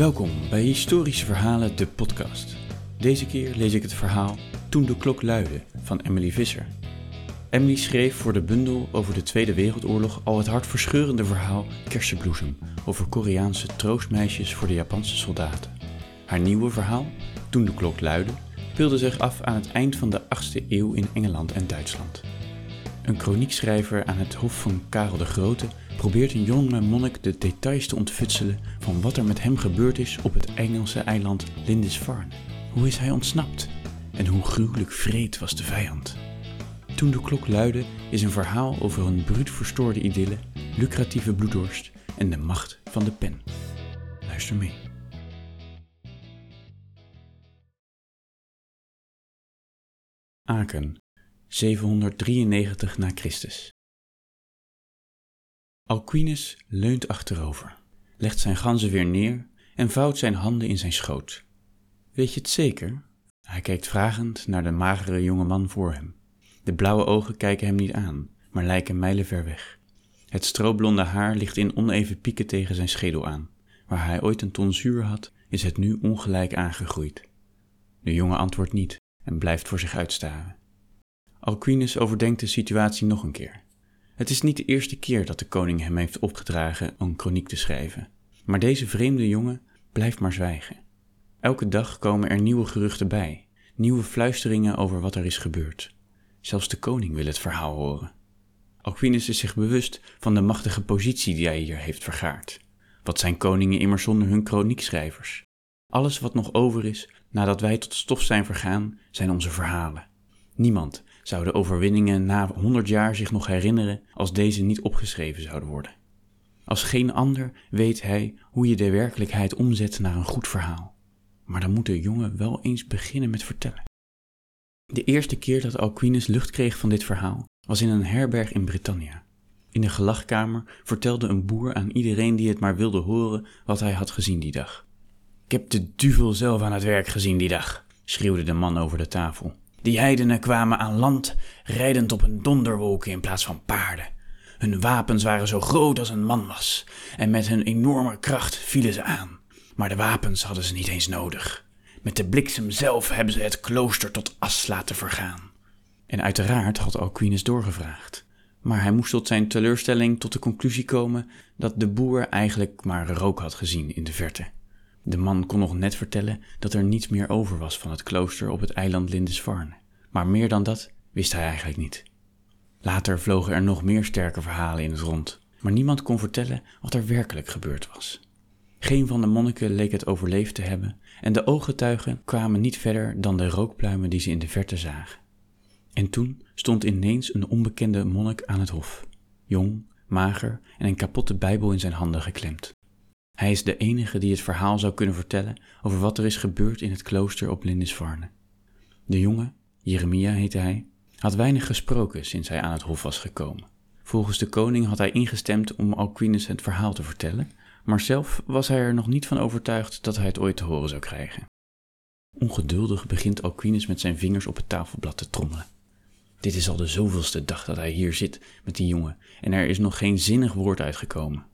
Welkom bij Historische Verhalen, de podcast. Deze keer lees ik het verhaal Toen de klok luidde van Emily Visser. Emily schreef voor de bundel over de Tweede Wereldoorlog al het hartverscheurende verhaal Kersenbloesem over Koreaanse troostmeisjes voor de Japanse soldaten. Haar nieuwe verhaal, Toen de klok luidde, speelde zich af aan het eind van de 8e eeuw in Engeland en Duitsland. Een kroniekschrijver aan het hof van Karel de Grote probeert een jonge monnik de details te ontfutselen van wat er met hem gebeurd is op het Engelse eiland Lindisfarne. Hoe is hij ontsnapt? En hoe gruwelijk vreed was de vijand? Toen de klok luidde is een verhaal over een bruut verstoorde idylle, lucratieve bloeddorst en de macht van de pen. Luister mee. Aken, 793 na Christus. Alcuinus leunt achterover, legt zijn ganzen weer neer en vouwt zijn handen in zijn schoot. Weet je het zeker? Hij kijkt vragend naar de magere jonge man voor hem. De blauwe ogen kijken hem niet aan, maar lijken mijlenver weg. Het stroblonde haar ligt in oneven pieken tegen zijn schedel aan. Waar hij ooit een ton zuur had, is het nu ongelijk aangegroeid. De jongen antwoordt niet en blijft voor zich uitstaren. Alcuinus overdenkt de situatie nog een keer. Het is niet de eerste keer dat de koning hem heeft opgedragen een kroniek te schrijven. Maar deze vreemde jongen blijft maar zwijgen. Elke dag komen er nieuwe geruchten bij, nieuwe fluisteringen over wat er is gebeurd. Zelfs de koning wil het verhaal horen. Alcuinus is zich bewust van de machtige positie die hij hier heeft vergaard. Wat zijn koningen immers zonder hun kroniekschrijvers? Alles wat nog over is nadat wij tot stof zijn vergaan, zijn onze verhalen. Niemand zou de overwinningen na honderd jaar zich nog herinneren als deze niet opgeschreven zouden worden. Als geen ander weet hij hoe je de werkelijkheid omzet naar een goed verhaal. Maar dan moet de jongen wel eens beginnen met vertellen. De eerste keer dat Alcuinus lucht kreeg van dit verhaal was in een herberg in Britannia. In de gelachkamer vertelde een boer aan iedereen die het maar wilde horen wat hij had gezien die dag. Ik heb de duvel zelf aan het werk gezien die dag, schreeuwde de man over de tafel. Die heidenen kwamen aan land, rijdend op een donderwolk in plaats van paarden. Hun wapens waren zo groot als een man was, en met hun enorme kracht vielen ze aan. Maar de wapens hadden ze niet eens nodig. Met de bliksem zelf hebben ze het klooster tot as laten vergaan. En uiteraard had Alcuinus doorgevraagd. Maar hij moest tot zijn teleurstelling tot de conclusie komen dat de boer eigenlijk maar rook had gezien in de verte. De man kon nog net vertellen dat er niets meer over was van het klooster op het eiland Lindisfarne. Maar meer dan dat wist hij eigenlijk niet. Later vlogen er nog meer sterke verhalen in het rond, maar niemand kon vertellen wat er werkelijk gebeurd was. Geen van de monniken leek het overleefd te hebben en de ooggetuigen kwamen niet verder dan de rookpluimen die ze in de verte zagen. En toen stond ineens een onbekende monnik aan het hof, jong, mager en een kapotte Bijbel in zijn handen geklemd. Hij is de enige die het verhaal zou kunnen vertellen over wat er is gebeurd in het klooster op Lindisfarne. De jongen, Jeremia heette hij, had weinig gesproken sinds hij aan het hof was gekomen. Volgens de koning had hij ingestemd om Alcuinus het verhaal te vertellen, maar zelf was hij er nog niet van overtuigd dat hij het ooit te horen zou krijgen. Ongeduldig begint Alcuinus met zijn vingers op het tafelblad te trommelen. Dit is al de zoveelste dag dat hij hier zit met die jongen en er is nog geen zinnig woord uitgekomen.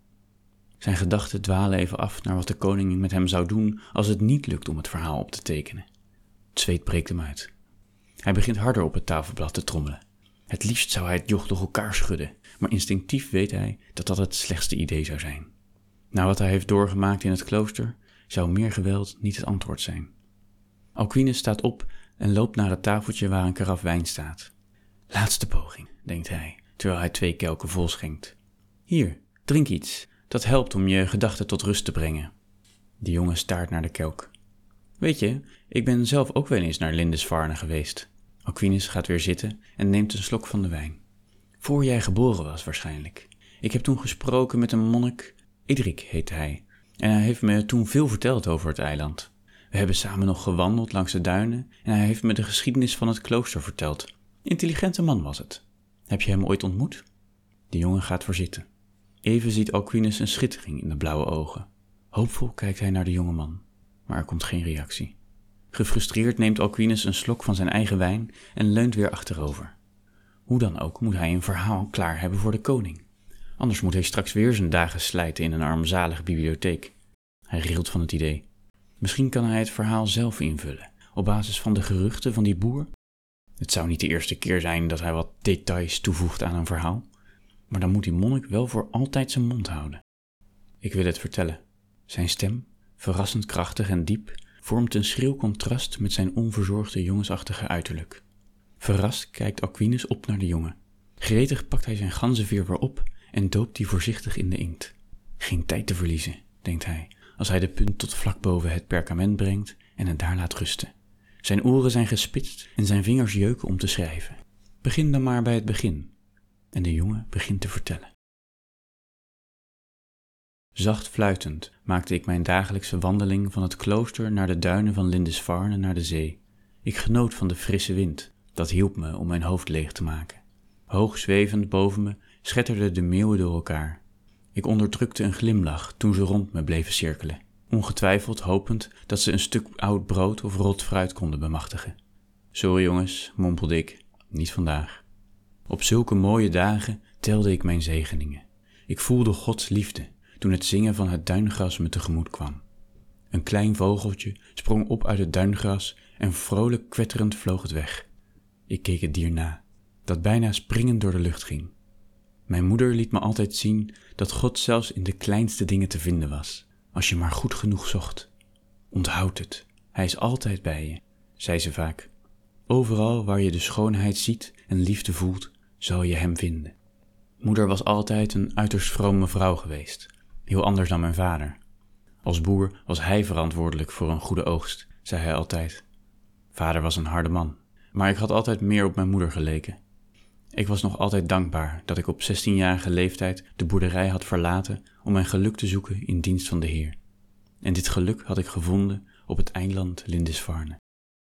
Zijn gedachten dwalen even af naar wat de koning met hem zou doen als het niet lukt om het verhaal op te tekenen. Het zweet breekt hem uit. Hij begint harder op het tafelblad te trommelen. Het liefst zou hij het joch door elkaar schudden, maar instinctief weet hij dat dat het slechtste idee zou zijn. Na wat hij heeft doorgemaakt in het klooster, zou meer geweld niet het antwoord zijn. Alcuinus staat op en loopt naar het tafeltje waar een karaf wijn staat. Laatste poging, denkt hij, terwijl hij twee kelken vol schenkt. Hier, drink iets, dat helpt om je gedachten tot rust te brengen. De jongen staart naar de kelk. Weet je, ik ben zelf ook wel eens naar Lindisfarne geweest. Aquinas gaat weer zitten en neemt een slok van de wijn. Voor jij geboren was waarschijnlijk. Ik heb toen gesproken met een monnik, Idrik heette hij, en hij heeft me toen veel verteld over het eiland. We hebben samen nog gewandeld langs de duinen en hij heeft me de geschiedenis van het klooster verteld. Intelligente man was het. Heb je hem ooit ontmoet? De jongen gaat voor zitten. Even ziet Alquinus een schittering in de blauwe ogen. Hoopvol kijkt hij naar de jonge man, maar er komt geen reactie. Gefrustreerd neemt Alquinus een slok van zijn eigen wijn en leunt weer achterover. Hoe dan ook moet hij een verhaal klaar hebben voor de koning. Anders moet hij straks weer zijn dagen slijten in een armzalige bibliotheek. Hij rilt van het idee. Misschien kan hij het verhaal zelf invullen, op basis van de geruchten van die boer. Het zou niet de eerste keer zijn dat hij wat details toevoegt aan een verhaal, maar dan moet die monnik wel voor altijd zijn mond houden. Ik wil het vertellen. Zijn stem, verrassend krachtig en diep, vormt een schril contrast met zijn onverzorgde jongensachtige uiterlijk. Verrast kijkt Aquinas op naar de jongen. Gretig pakt hij zijn ganzenveer weer op en doopt die voorzichtig in de inkt. Geen tijd te verliezen, denkt hij, als hij de punt tot vlak boven het perkament brengt en het daar laat rusten. Zijn oren zijn gespitst en zijn vingers jeuken om te schrijven. Begin dan maar bij het begin. En de jongen begint te vertellen. Zacht fluitend maakte ik mijn dagelijkse wandeling van het klooster naar de duinen van Lindisfarne naar de zee. Ik genoot van de frisse wind, dat hielp me om mijn hoofd leeg te maken. Hoog zwevend boven me schetterden de meeuwen door elkaar. Ik onderdrukte een glimlach toen ze rond me bleven cirkelen, ongetwijfeld hopend dat ze een stuk oud brood of rot fruit konden bemachtigen. Sorry jongens, mompelde ik, niet vandaag. Op zulke mooie dagen telde ik mijn zegeningen. Ik voelde Gods liefde toen het zingen van het duingras me tegemoet kwam. Een klein vogeltje sprong op uit het duingras en vrolijk kwetterend vloog het weg. Ik keek het dier na, dat bijna springend door de lucht ging. Mijn moeder liet me altijd zien dat God zelfs in de kleinste dingen te vinden was, als je maar goed genoeg zocht. Onthoud het, Hij is altijd bij je, zei ze vaak. Overal waar je de schoonheid ziet en liefde voelt, zal je Hem vinden. Moeder was altijd een uiterst vrome vrouw geweest, heel anders dan mijn vader. Als boer was hij verantwoordelijk voor een goede oogst, zei hij altijd. Vader was een harde man, maar ik had altijd meer op mijn moeder geleken. Ik was nog altijd dankbaar dat ik op 16-jarige leeftijd de boerderij had verlaten om mijn geluk te zoeken in dienst van de Heer. En dit geluk had ik gevonden op het eiland Lindisfarne.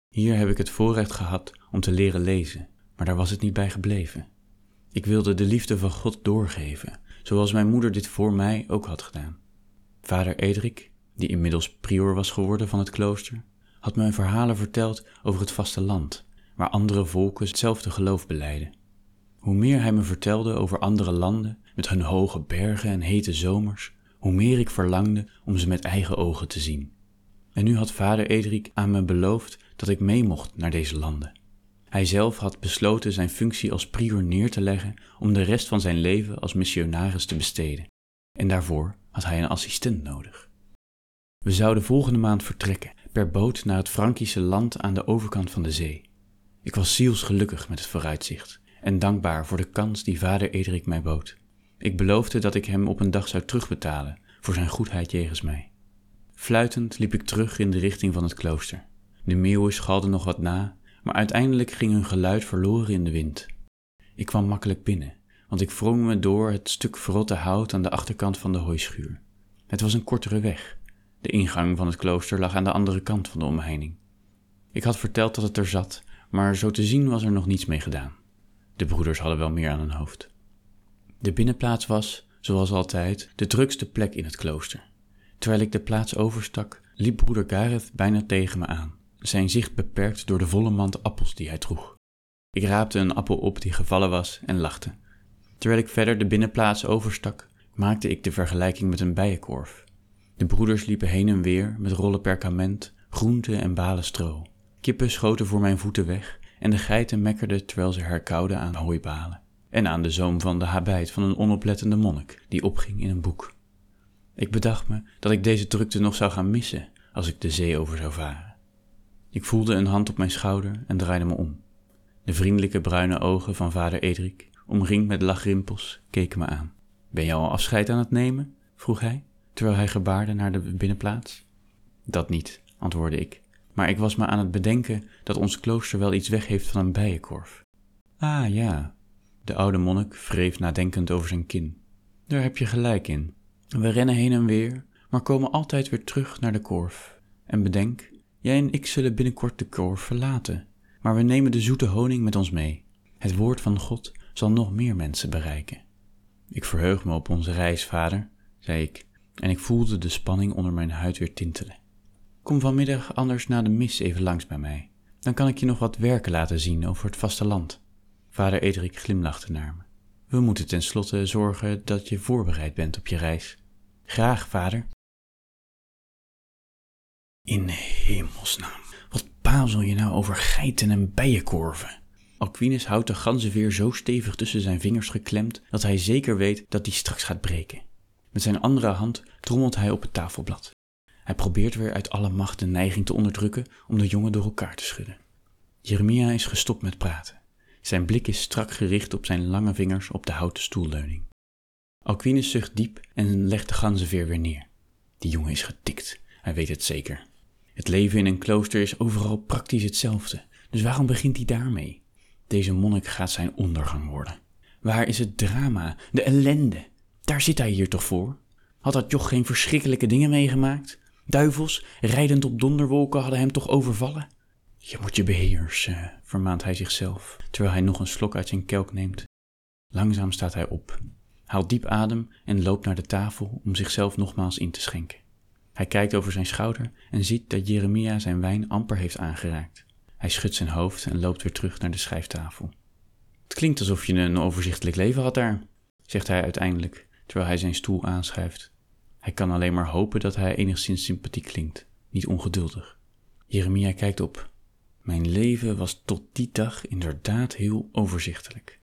Hier heb ik het voorrecht gehad om te leren lezen, maar daar was het niet bij gebleven. Ik wilde de liefde van God doorgeven, zoals mijn moeder dit voor mij ook had gedaan. Vader Edrik, die inmiddels prior was geworden van het klooster, had me verhalen verteld over het vasteland, waar andere volken hetzelfde geloof beleiden. Hoe meer hij me vertelde over andere landen met hun hoge bergen en hete zomers, hoe meer ik verlangde om ze met eigen ogen te zien. En nu had vader Edrik aan me beloofd dat ik mee mocht naar deze landen. Hij zelf had besloten zijn functie als prior neer te leggen om de rest van zijn leven als missionaris te besteden. En daarvoor had hij een assistent nodig. We zouden volgende maand vertrekken, per boot naar het Frankische land aan de overkant van de zee. Ik was zielsgelukkig met het vooruitzicht en dankbaar voor de kans die vader Edrik mij bood. Ik beloofde dat ik hem op een dag zou terugbetalen voor zijn goedheid jegens mij. Fluitend liep ik terug in de richting van het klooster. De meeuwen schalden nog wat na, maar uiteindelijk ging hun geluid verloren in de wind. Ik kwam makkelijk binnen, want ik wrong me door het stuk verrotte hout aan de achterkant van de hooischuur. Het was een kortere weg. De ingang van het klooster lag aan de andere kant van de omheining. Ik had verteld dat het er zat, maar zo te zien was er nog niets mee gedaan. De broeders hadden wel meer aan hun hoofd. De binnenplaats was, zoals altijd, de drukste plek in het klooster. Terwijl ik de plaats overstak, liep broeder Gareth bijna tegen me aan, zijn zicht beperkt door de volle mand appels die hij droeg. Ik raapte een appel op die gevallen was en lachte. Terwijl ik verder de binnenplaats overstak, maakte ik de vergelijking met een bijenkorf. De broeders liepen heen en weer met rollen perkament, groenten en balen stro. Kippen schoten voor mijn voeten weg en de geiten mekkerden terwijl ze herkauwden aan hooibalen en aan de zoom van de habijt van een onoplettende monnik die opging in een boek. Ik bedacht me dat ik deze drukte nog zou gaan missen als ik de zee over zou varen. Ik voelde een hand op mijn schouder en draaide me om. De vriendelijke bruine ogen van vader Edrik, omringd met lachrimpels, keken me aan. Ben je al afscheid aan het nemen? vroeg hij, terwijl hij gebaarde naar de binnenplaats. Dat niet, antwoordde ik, maar ik was me aan het bedenken dat ons klooster wel iets weg heeft van een bijenkorf. Ah ja, de oude monnik wreef nadenkend over zijn kin. Daar heb je gelijk in. We rennen heen en weer, maar komen altijd weer terug naar de korf. En bedenk, jij en ik zullen binnenkort de korf verlaten, maar we nemen de zoete honing met ons mee. Het woord van God zal nog meer mensen bereiken. Ik verheug me op onze reis, vader, zei ik, en ik voelde de spanning onder mijn huid weer tintelen. Kom vanmiddag anders na de mis even langs bij mij. Dan kan ik je nog wat werken laten zien over het vasteland. Vader Edrik glimlachte naar me. We moeten tenslotte zorgen dat je voorbereid bent op je reis. Graag, vader. In hemelsnaam, wat bazel je nou over geiten en bijenkorven? Alquinus houdt de ganzenveer zo stevig tussen zijn vingers geklemd dat hij zeker weet dat die straks gaat breken. Met zijn andere hand trommelt hij op het tafelblad. Hij probeert weer uit alle macht de neiging te onderdrukken om de jongen door elkaar te schudden. Jeremia is gestopt met praten. Zijn blik is strak gericht op zijn lange vingers op de houten stoelleuning. Alquinus zucht diep en legt de ganzenveer weer neer. Die jongen is getikt, hij weet het zeker. Het leven in een klooster is overal praktisch hetzelfde, dus waarom begint hij daarmee? Deze monnik gaat zijn ondergang worden. Waar is het drama, de ellende? Daar zit hij hier toch voor? Had dat joch geen verschrikkelijke dingen meegemaakt? Duivels, rijdend op donderwolken, hadden hem toch overvallen? Je moet je beheersen, vermaant hij zichzelf, terwijl hij nog een slok uit zijn kelk neemt. Langzaam staat hij op, haalt diep adem en loopt naar de tafel om zichzelf nogmaals in te schenken. Hij kijkt over zijn schouder en ziet dat Jeremia zijn wijn amper heeft aangeraakt. Hij schudt zijn hoofd en loopt weer terug naar de schrijftafel. Het klinkt alsof je een overzichtelijk leven had daar, zegt hij uiteindelijk, terwijl hij zijn stoel aanschuift. Hij kan alleen maar hopen dat hij enigszins sympathiek klinkt, niet ongeduldig. Jeremia kijkt op. Mijn leven was tot die dag inderdaad heel overzichtelijk.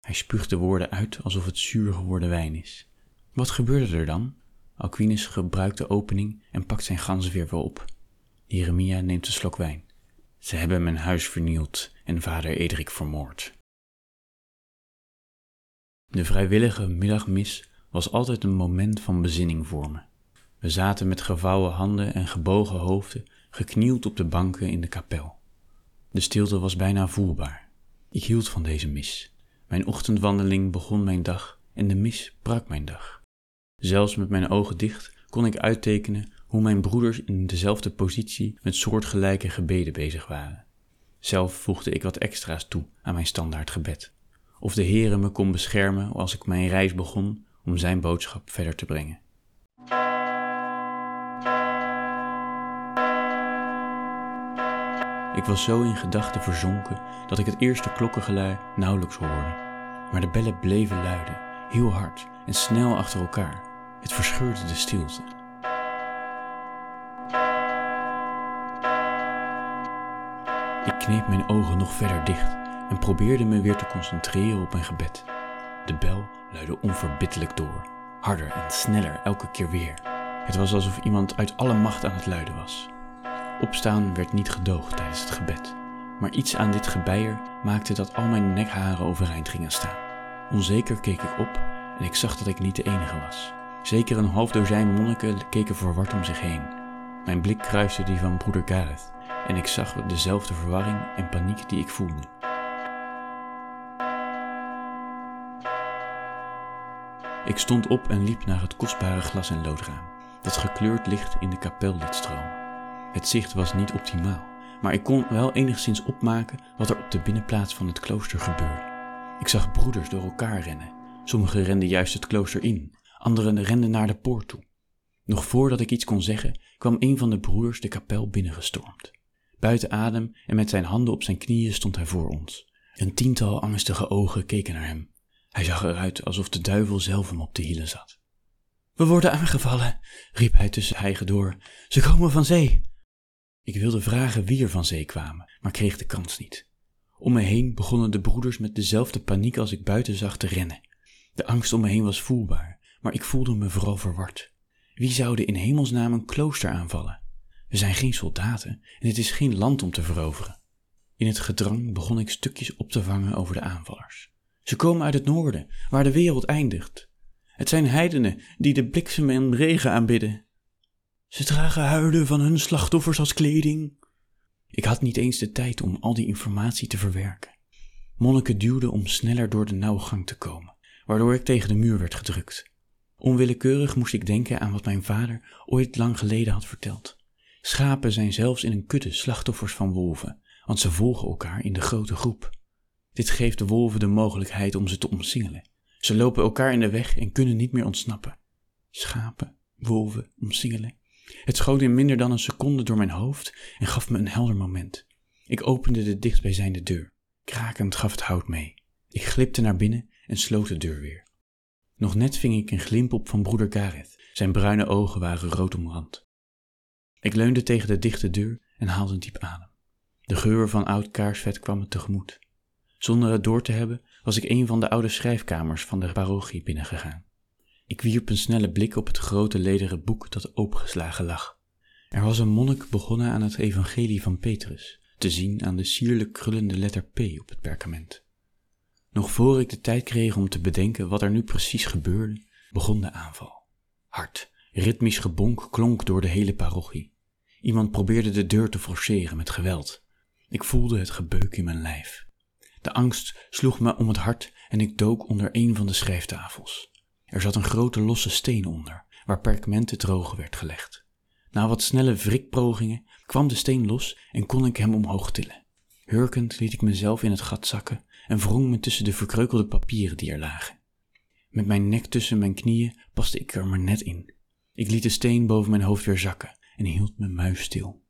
Hij spuugt de woorden uit alsof het zuur geworden wijn is. Wat gebeurde er dan? Alquinus gebruikt de opening en pakt zijn ganzen weer wel op. Jeremia neemt een slok wijn. Ze hebben mijn huis vernield en vader Edrik vermoord. De vrijwillige middagmis was altijd een moment van bezinning voor me. We zaten met gevouwen handen en gebogen hoofden geknield op de banken in de kapel. De stilte was bijna voelbaar. Ik hield van deze mis. Mijn ochtendwandeling begon mijn dag en de mis brak mijn dag. Zelfs met mijn ogen dicht kon ik uittekenen hoe mijn broeders in dezelfde positie met soortgelijke gebeden bezig waren. Zelf voegde ik wat extra's toe aan mijn standaard gebed. Of de Heere me kon beschermen als ik mijn reis begon om zijn boodschap verder te brengen. Ik was zo in gedachten verzonken dat ik het eerste klokkengelui nauwelijks hoorde. Maar de bellen bleven luiden, heel hard en snel achter elkaar. Het verscheurde de stilte. Ik kneep mijn ogen nog verder dicht en probeerde me weer te concentreren op mijn gebed. De bel luidde onverbiddelijk door, harder en sneller elke keer weer. Het was alsof iemand uit alle macht aan het luiden was. Opstaan werd niet gedoogd tijdens het gebed, maar iets aan dit gebeier maakte dat al mijn nekharen overeind gingen staan. Onzeker keek ik op en ik zag dat ik niet de enige was. Zeker een half dozijn monniken keken verward om zich heen. Mijn blik kruiste die van broeder Gareth en ik zag dezelfde verwarring en paniek die ik voelde. Ik stond op en liep naar het kostbare glas- en loodraam, dat gekleurd licht in de kapel liet stromen. Het zicht was niet optimaal, maar ik kon wel enigszins opmaken wat er op de binnenplaats van het klooster gebeurde. Ik zag broeders door elkaar rennen. Sommigen renden juist het klooster in, anderen renden naar de poort toe. Nog voordat ik iets kon zeggen, kwam een van de broeders de kapel binnengestormd. Buiten adem en met zijn handen op zijn knieën stond hij voor ons. Een tiental angstige ogen keken naar hem. Hij zag eruit alsof de duivel zelf hem op de hielen zat. We worden aangevallen, riep hij tussen hijgen door. Ze komen van zee. Ik wilde vragen wie er van zee kwamen, maar kreeg de kans niet. Om me heen begonnen de broeders met dezelfde paniek als ik buiten zag te rennen. De angst om me heen was voelbaar, maar ik voelde me vooral verward. Wie zouden in hemelsnaam een klooster aanvallen? We zijn geen soldaten en het is geen land om te veroveren. In het gedrang begon ik stukjes op te vangen over de aanvallers. Ze komen uit het noorden, waar de wereld eindigt. Het zijn heidenen die de bliksem en regen aanbidden. Ze dragen huiden van hun slachtoffers als kleding. Ik had niet eens de tijd om al die informatie te verwerken. Monniken duwden om sneller door de nauwe gang te komen, waardoor ik tegen de muur werd gedrukt. Onwillekeurig moest ik denken aan wat mijn vader ooit lang geleden had verteld. Schapen zijn zelfs in een kudde slachtoffers van wolven, want ze volgen elkaar in de grote groep. Dit geeft de wolven de mogelijkheid om ze te omsingelen. Ze lopen elkaar in de weg en kunnen niet meer ontsnappen. Schapen, wolven, omsingelen. Het schoot in minder dan een seconde door mijn hoofd en gaf me een helder moment. Ik opende de dichtstbijzijnde deur. Krakend gaf het hout mee. Ik glipte naar binnen en sloot de deur weer. Nog net ving ik een glimp op van broeder Gareth. Zijn bruine ogen waren rood omrand. Ik leunde tegen de dichte deur en haalde diep adem. De geur van oud kaarsvet kwam me tegemoet. Zonder het door te hebben was ik een van de oude schrijfkamers van de parochie binnengegaan. Ik wierp een snelle blik op het grote lederen boek dat opengeslagen lag. Er was een monnik begonnen aan het evangelie van Petrus, te zien aan de sierlijk krullende letter P op het perkament. Nog voor ik de tijd kreeg om te bedenken wat er nu precies gebeurde, begon de aanval. Hard, ritmisch gebonk klonk door de hele parochie. Iemand probeerde de deur te forceren met geweld. Ik voelde het gebeuk in mijn lijf. De angst sloeg me om het hart en ik dook onder een van de schrijftafels. Er zat een grote losse steen onder, waar perkament droog werd gelegd. Na wat snelle wrikpogingen kwam de steen los en kon ik hem omhoog tillen. Hurkend liet ik mezelf in het gat zakken en wrong me tussen de verkreukelde papieren die er lagen. Met mijn nek tussen mijn knieën paste ik er maar net in. Ik liet de steen boven mijn hoofd weer zakken en hield mijn muis stil.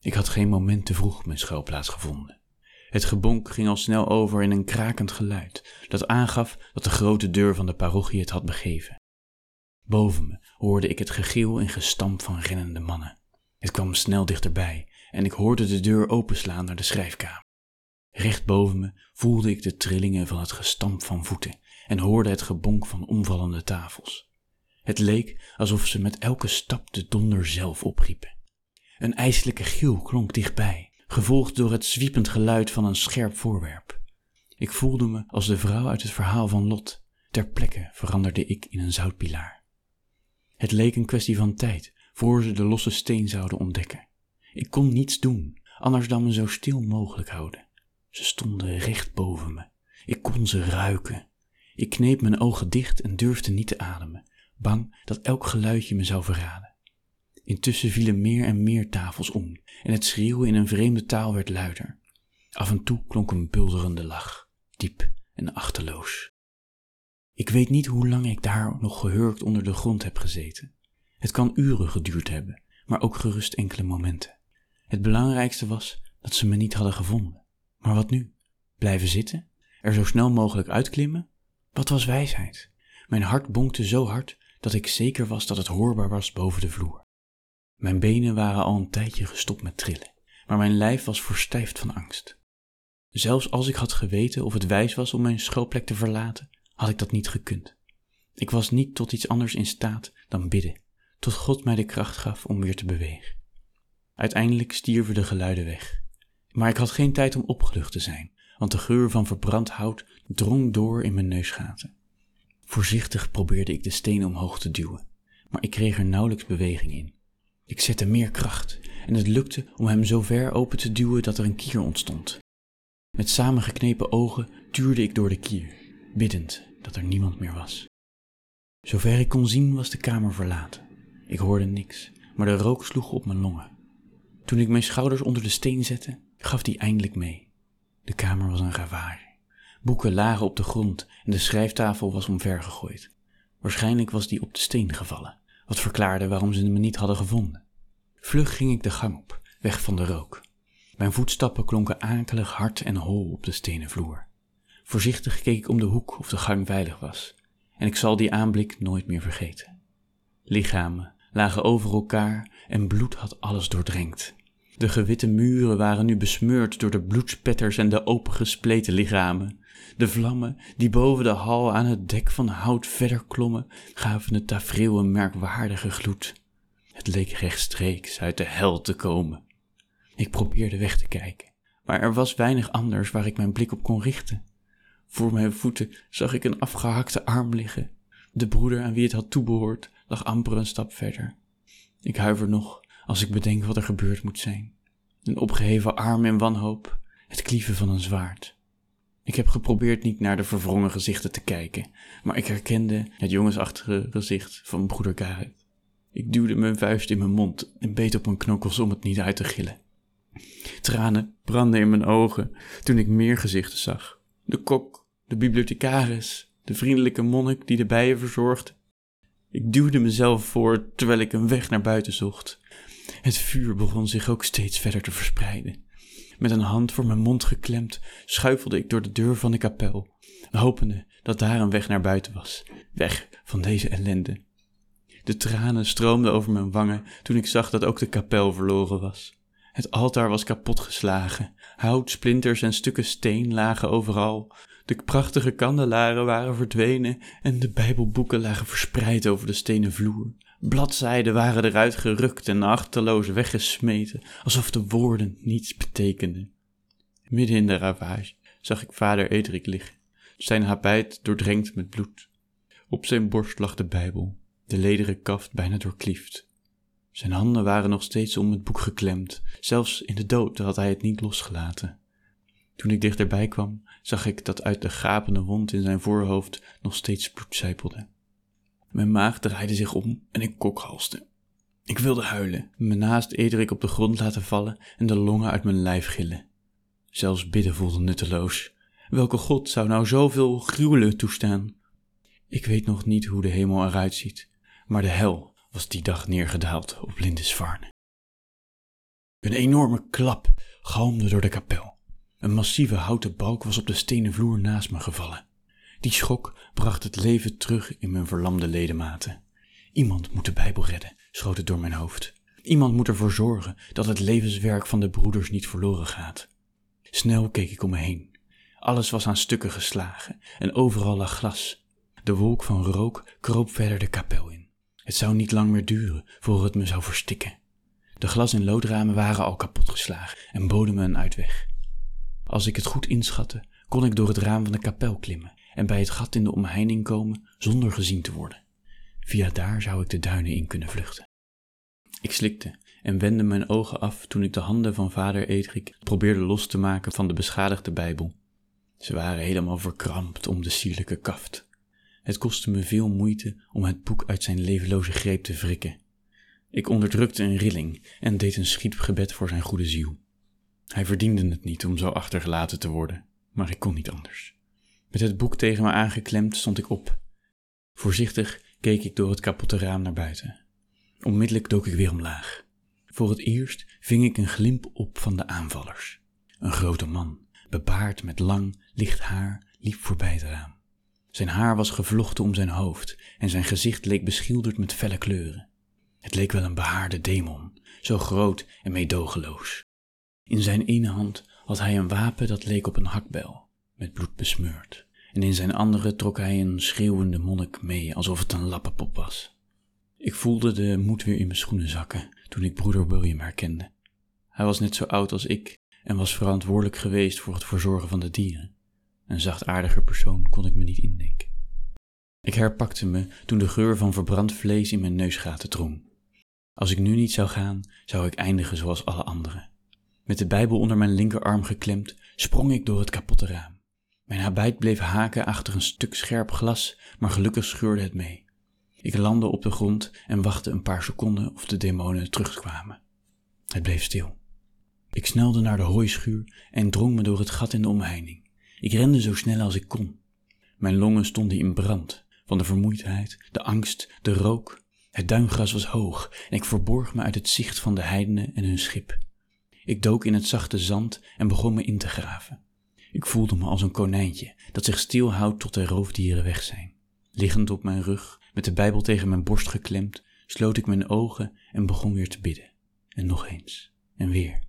Ik had geen moment te vroeg mijn schuilplaats gevonden. Het gebonk ging al snel over in een krakend geluid dat aangaf dat de grote deur van de parochie het had begeven. Boven me hoorde ik het gegil en gestamp van rennende mannen. Het kwam snel dichterbij en ik hoorde de deur openslaan naar de schrijfkamer. Recht boven me voelde ik de trillingen van het gestamp van voeten en hoorde het gebonk van omvallende tafels. Het leek alsof ze met elke stap de donder zelf opriepen. Een ijselijke gil klonk dichtbij, gevolgd door het zwiepend geluid van een scherp voorwerp. Ik voelde me als de vrouw uit het verhaal van Lot. Ter plekke veranderde ik in een zoutpilaar. Het leek een kwestie van tijd voor ze de losse steen zouden ontdekken. Ik kon niets doen, anders dan me zo stil mogelijk houden. Ze stonden recht boven me. Ik kon ze ruiken. Ik kneep mijn ogen dicht en durfde niet te ademen, bang dat elk geluidje me zou verraden. Intussen vielen meer en meer tafels om en het schreeuwen in een vreemde taal werd luider. Af en toe klonk een bulderende lach, diep en achterloos. Ik weet niet hoe lang ik daar nog gehurkt onder de grond heb gezeten. Het kan uren geduurd hebben, maar ook gerust enkele momenten. Het belangrijkste was dat ze me niet hadden gevonden. Maar wat nu? Blijven zitten? Er zo snel mogelijk uitklimmen? Wat was wijsheid? Mijn hart bonkte zo hard dat ik zeker was dat het hoorbaar was boven de vloer. Mijn benen waren al een tijdje gestopt met trillen, maar mijn lijf was verstijfd van angst. Zelfs als ik had geweten of het wijs was om mijn schuilplek te verlaten, had ik dat niet gekund. Ik was niet tot iets anders in staat dan bidden, tot God mij de kracht gaf om weer te bewegen. Uiteindelijk stierven de geluiden weg, maar ik had geen tijd om opgelucht te zijn, want de geur van verbrand hout drong door in mijn neusgaten. Voorzichtig probeerde ik de steen omhoog te duwen, maar ik kreeg er nauwelijks beweging in. Ik zette meer kracht en het lukte om hem zo ver open te duwen dat er een kier ontstond. Met samengeknepen ogen tuurde ik door de kier, biddend dat er niemand meer was. Zover ik kon zien was de kamer verlaten. Ik hoorde niks, maar de rook sloeg op mijn longen. Toen ik mijn schouders onder de steen zette, gaf die eindelijk mee. De kamer was een ravarie. Boeken lagen op de grond en de schrijftafel was omvergegooid. Waarschijnlijk was die op de steen gevallen, wat verklaarde waarom ze me niet hadden gevonden. Vlug ging ik de gang op, weg van de rook. Mijn voetstappen klonken akelig hard en hol op de stenen vloer. Voorzichtig keek ik om de hoek of de gang veilig was, en ik zal die aanblik nooit meer vergeten. Lichamen lagen over elkaar en bloed had alles doordrenkt. De gewitte muren waren nu besmeurd door de bloedspetters en de opengespleten lichamen. De vlammen die boven de hal aan het dek van hout verder klommen, gaven het tafereel een merkwaardige gloed. Het leek rechtstreeks uit de hel te komen. Ik probeerde weg te kijken, maar er was weinig anders waar ik mijn blik op kon richten. Voor mijn voeten zag ik een afgehakte arm liggen. De broeder aan wie het had toebehoord lag amper een stap verder. Ik huiver nog als ik bedenk wat er gebeurd moet zijn. een opgeheven arm in wanhoop, het klieven van een zwaard. Ik heb geprobeerd niet naar de verwrongen gezichten te kijken, maar ik herkende het jongensachtige gezicht van broeder Gareth. Ik duwde mijn vuist in mijn mond en beet op mijn knokkels om het niet uit te gillen. Tranen brandden in mijn ogen toen ik meer gezichten zag. De kok, de bibliothecaris, de vriendelijke monnik die de bijen verzorgde. Ik duwde mezelf voor terwijl ik een weg naar buiten zocht. Het vuur begon zich ook steeds verder te verspreiden. Met een hand voor mijn mond geklemd schuifelde ik door de deur van de kapel, hopende dat daar een weg naar buiten was, weg van deze ellende. De tranen stroomden over mijn wangen toen ik zag dat ook de kapel verloren was. Het altaar was kapotgeslagen, hout, splinters en stukken steen lagen overal. De prachtige kandelaren waren verdwenen en de Bijbelboeken lagen verspreid over de stenen vloer. Bladzijden waren eruit gerukt en achterloos weggesmeten, alsof de woorden niets betekenden. Midden in de ravage zag ik vader Edrik liggen, zijn habit doordrenkt met bloed. Op zijn borst lag de Bijbel, de lederen kaft bijna doorkliefd. Zijn handen waren nog steeds om het boek geklemd, zelfs in de dood had hij het niet losgelaten. Toen ik dichterbij kwam, zag ik dat uit de gapende wond in zijn voorhoofd nog steeds bloed zijpelde. Mijn maag draaide zich om en ik kokhalste. Ik wilde huilen, me naast Ederik op de grond laten vallen en de longen uit mijn lijf gillen. Zelfs bidden voelde nutteloos. Welke God zou nou zoveel gruwelen toestaan? Ik weet nog niet hoe de hemel eruit ziet, maar de hel was die dag neergedaald op Lindisfarne. Een enorme klap galmde door de kapel. Een massieve houten balk was op de stenen vloer naast me gevallen. Die schok bracht het leven terug in mijn verlamde ledematen. Iemand moet de Bijbel redden, schoot het door mijn hoofd. Iemand moet ervoor zorgen dat het levenswerk van de broeders niet verloren gaat. Snel keek ik om me heen. Alles was aan stukken geslagen en overal lag glas. De wolk van rook kroop verder de kapel in. Het zou niet lang meer duren voor het me zou verstikken. De glas- en loodramen waren al kapotgeslagen en boden me een uitweg. Als ik het goed inschatte, kon ik door het raam van de kapel klimmen en bij het gat in de omheining komen zonder gezien te worden. Via daar zou ik de duinen in kunnen vluchten. Ik slikte en wendde mijn ogen af toen ik de handen van vader Edrik probeerde los te maken van de beschadigde Bijbel. Ze waren helemaal verkrampt om de sierlijke kaft. Het kostte me veel moeite om het boek uit zijn levenloze greep te wrikken. Ik onderdrukte een rilling en deed een schietgebed voor zijn goede ziel. Hij verdiende het niet om zo achtergelaten te worden, maar ik kon niet anders. Met het boek tegen me aangeklemd stond ik op. Voorzichtig keek ik door het kapotte raam naar buiten. Onmiddellijk dook ik weer omlaag. Voor het eerst ving ik een glimp op van de aanvallers. Een grote man, bebaard met lang, licht haar, liep voorbij het raam. Zijn haar was gevlochten om zijn hoofd en zijn gezicht leek beschilderd met felle kleuren. Het leek wel een behaarde demon, zo groot en meedogenloos. In zijn ene hand had hij een wapen dat leek op een hakbel, met bloed besmeurd, en in zijn andere trok hij een schreeuwende monnik mee alsof het een lappenpop was. Ik voelde de moed weer in mijn schoenen zakken toen ik broeder William herkende. Hij was net zo oud als ik en was verantwoordelijk geweest voor het verzorgen van de dieren. Een zachtaardiger persoon kon ik me niet indenken. Ik herpakte me toen de geur van verbrand vlees in mijn neusgaten drong. Als ik nu niet zou gaan, zou ik eindigen zoals alle anderen. Met de Bijbel onder mijn linkerarm geklemd, sprong ik door het kapotte raam. Mijn habit bleef haken achter een stuk scherp glas, maar gelukkig scheurde het mee. Ik landde op de grond en wachtte een paar seconden of de demonen terugkwamen. Het bleef stil. Ik snelde naar de hooischuur en drong me door het gat in de omheining. Ik rende zo snel als ik kon. Mijn longen stonden in brand, van de vermoeidheid, de angst, de rook. Het duingras was hoog en ik verborg me uit het zicht van de heidenen en hun schip. Ik dook in het zachte zand en begon me in te graven. Ik voelde me als een konijntje dat zich stilhoudt tot de roofdieren weg zijn. Liggend op mijn rug, met de Bijbel tegen mijn borst geklemd, sloot ik mijn ogen en begon weer te bidden. En nog eens. En weer.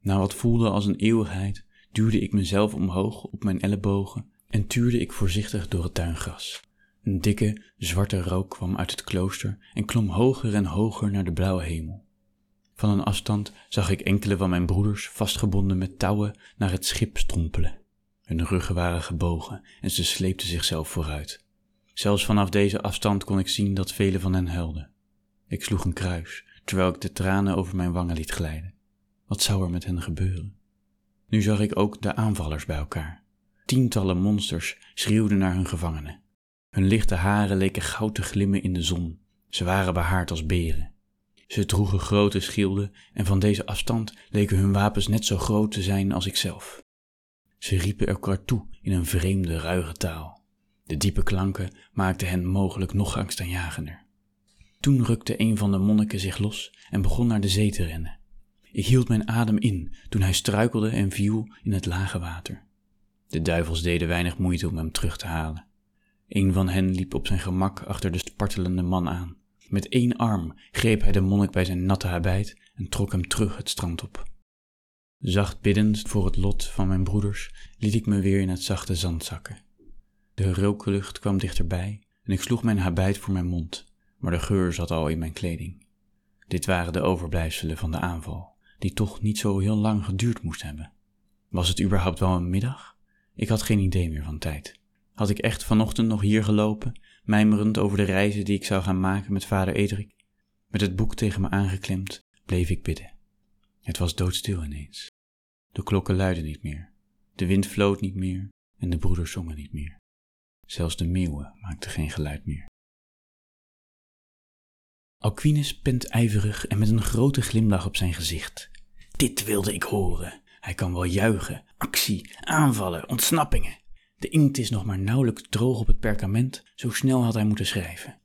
Na wat voelde als een eeuwigheid, duwde ik mezelf omhoog op mijn ellebogen en tuurde ik voorzichtig door het tuingras. Een dikke, zwarte rook kwam uit het klooster en klom hoger en hoger naar de blauwe hemel. Van een afstand zag ik enkele van mijn broeders vastgebonden met touwen naar het schip strompelen. Hun ruggen waren gebogen en ze sleepten zichzelf vooruit. Zelfs vanaf deze afstand kon ik zien dat velen van hen huilden. Ik sloeg een kruis, terwijl ik de tranen over mijn wangen liet glijden. Wat zou er met hen gebeuren? Nu zag ik ook de aanvallers bij elkaar. Tientallen monsters schreeuwden naar hun gevangenen. Hun lichte haren leken goud te glimmen in de zon. Ze waren behaard als beren. Ze droegen grote schilden en van deze afstand leken hun wapens net zo groot te zijn als ikzelf. Ze riepen elkaar toe in een vreemde, ruige taal. De diepe klanken maakten hen mogelijk nog angstaanjagender. Toen rukte een van de monniken zich los en begon naar de zee te rennen. Ik hield mijn adem in toen hij struikelde en viel in het lage water. De duivels deden weinig moeite om hem terug te halen. Een van hen liep op zijn gemak achter de spartelende man aan. Met één arm greep hij de monnik bij zijn natte habit en trok hem terug het strand op. Zacht biddend voor het lot van mijn broeders liet ik me weer in het zachte zand zakken. De rooklucht kwam dichterbij en ik sloeg mijn habit voor mijn mond, maar de geur zat al in mijn kleding. Dit waren de overblijfselen van de aanval, die toch niet zo heel lang geduurd moest hebben. Was het überhaupt wel een middag? Ik had geen idee meer van tijd. Had ik echt vanochtend nog hier gelopen, mijmerend over de reizen die ik zou gaan maken met vader Edrik? Met het boek tegen me aangeklemd, bleef ik bidden. Het was doodstil ineens. De klokken luidden niet meer, de wind floot niet meer en de broeders zongen niet meer. Zelfs de meeuwen maakten geen geluid meer. Alquinus pent ijverig en met een grote glimlach op zijn gezicht. Dit wilde ik horen. Hij kan wel juichen, actie, aanvallen, ontsnappingen. De inkt is nog maar nauwelijks droog op het perkament, zo snel had hij moeten schrijven.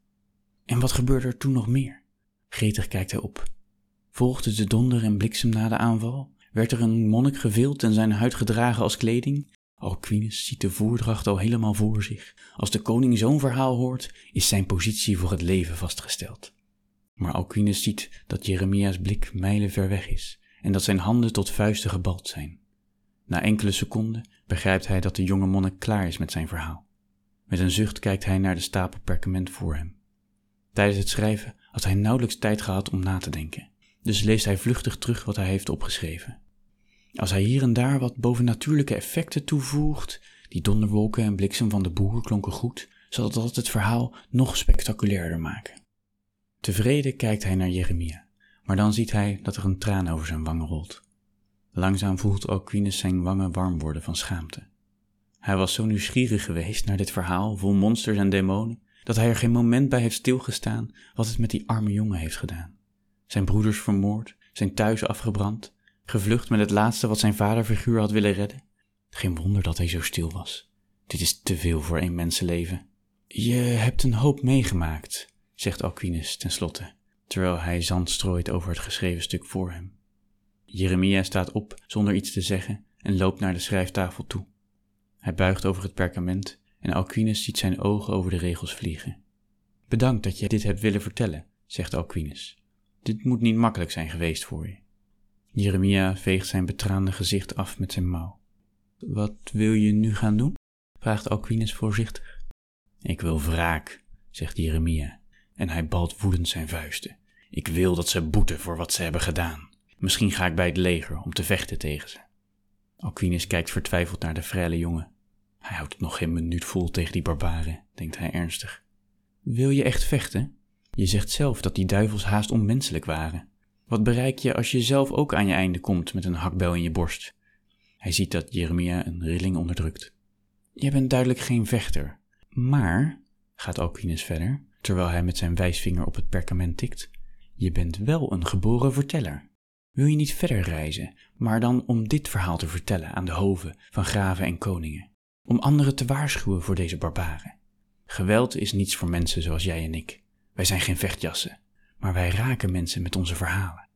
En wat gebeurde er toen nog meer? Gretig kijkt hij op. Volgde de donder en bliksem na de aanval? Werd er een monnik gevild en zijn huid gedragen als kleding? Alquinus ziet de voordracht al helemaal voor zich. Als de koning zo'n verhaal hoort, is zijn positie voor het leven vastgesteld. Maar Alquinus ziet dat Jeremia's blik mijlen ver weg is en dat zijn handen tot vuisten gebald zijn. Na enkele seconden begrijpt hij dat de jonge monnik klaar is met zijn verhaal. Met een zucht kijkt hij naar de stapel perkament voor hem. Tijdens het schrijven had hij nauwelijks tijd gehad om na te denken, dus leest hij vluchtig terug wat hij heeft opgeschreven. Als hij hier en daar wat bovennatuurlijke effecten toevoegt, die donderwolken en bliksem van de boer klonken goed, zal dat het verhaal nog spectaculairder maken. Tevreden kijkt hij naar Jeremia, maar dan ziet hij dat er een traan over zijn wangen rolt. Langzaam voelt Alquinus zijn wangen warm worden van schaamte. Hij was zo nieuwsgierig geweest naar dit verhaal vol monsters en demonen, dat hij er geen moment bij heeft stilgestaan wat het met die arme jongen heeft gedaan. Zijn broeders vermoord, zijn thuis afgebrand, gevlucht met het laatste wat zijn vaderfiguur had willen redden. Geen wonder dat hij zo stil was. Dit is te veel voor één mensenleven. Je hebt een hoop meegemaakt, zegt Alquinus tenslotte, terwijl hij zand strooit over het geschreven stuk voor hem. Jeremia staat op zonder iets te zeggen en loopt naar de schrijftafel toe. Hij buigt over het perkament en Alquinus ziet zijn ogen over de regels vliegen. Bedankt dat je dit hebt willen vertellen, zegt Alquinus. Dit moet niet makkelijk zijn geweest voor je. Jeremia veegt zijn betraande gezicht af met zijn mouw. Wat wil je nu gaan doen? vraagt Alquinus voorzichtig. Ik wil wraak, zegt Jeremia, en hij balt woedend zijn vuisten. Ik wil dat ze boeten voor wat ze hebben gedaan. Misschien ga ik bij het leger om te vechten tegen ze. Alquinus kijkt vertwijfeld naar de frele jongen. Hij houdt het nog geen minuut vol tegen die barbaren, denkt hij ernstig. Wil je echt vechten? Je zegt zelf dat die duivels haast onmenselijk waren. Wat bereik je als je zelf ook aan je einde komt met een hakbel in je borst? Hij ziet dat Jeremia een rilling onderdrukt. Je bent duidelijk geen vechter. Maar, gaat Alquinus verder, terwijl hij met zijn wijsvinger op het perkament tikt, je bent wel een geboren verteller. Wil je niet verder reizen, maar dan om dit verhaal te vertellen aan de hoven van graven en koningen, om anderen te waarschuwen voor deze barbaren? Geweld is niets voor mensen zoals jij en ik. Wij zijn geen vechtjassen, maar wij raken mensen met onze verhalen.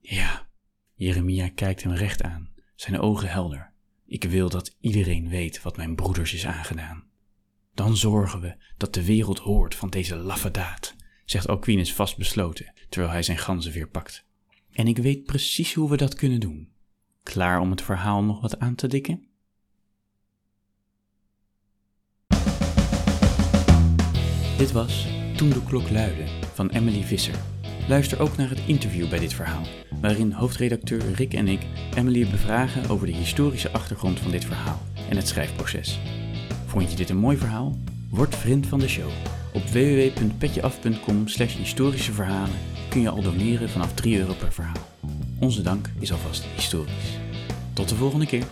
Ja, Jeremia kijkt hem recht aan, zijn ogen helder. Ik wil dat iedereen weet wat mijn broeders is aangedaan. Dan zorgen we dat de wereld hoort van deze laffe daad, zegt Alquinus vastbesloten, terwijl hij zijn ganzen weer pakt. En ik weet precies hoe we dat kunnen doen. Klaar om het verhaal nog wat aan te dikken? Dit was Toen de klok luidde van Emily Visser. Luister ook naar het interview bij dit verhaal, waarin hoofdredacteur Rick en ik Emily bevragen over de historische achtergrond van dit verhaal en het schrijfproces. Vond je dit een mooi verhaal? Word vriend van de show. Op www.petjeaf.com slash historische verhalen kun je al doneren vanaf 3 euro per verhaal. Onze dank is alvast historisch. Tot de volgende keer.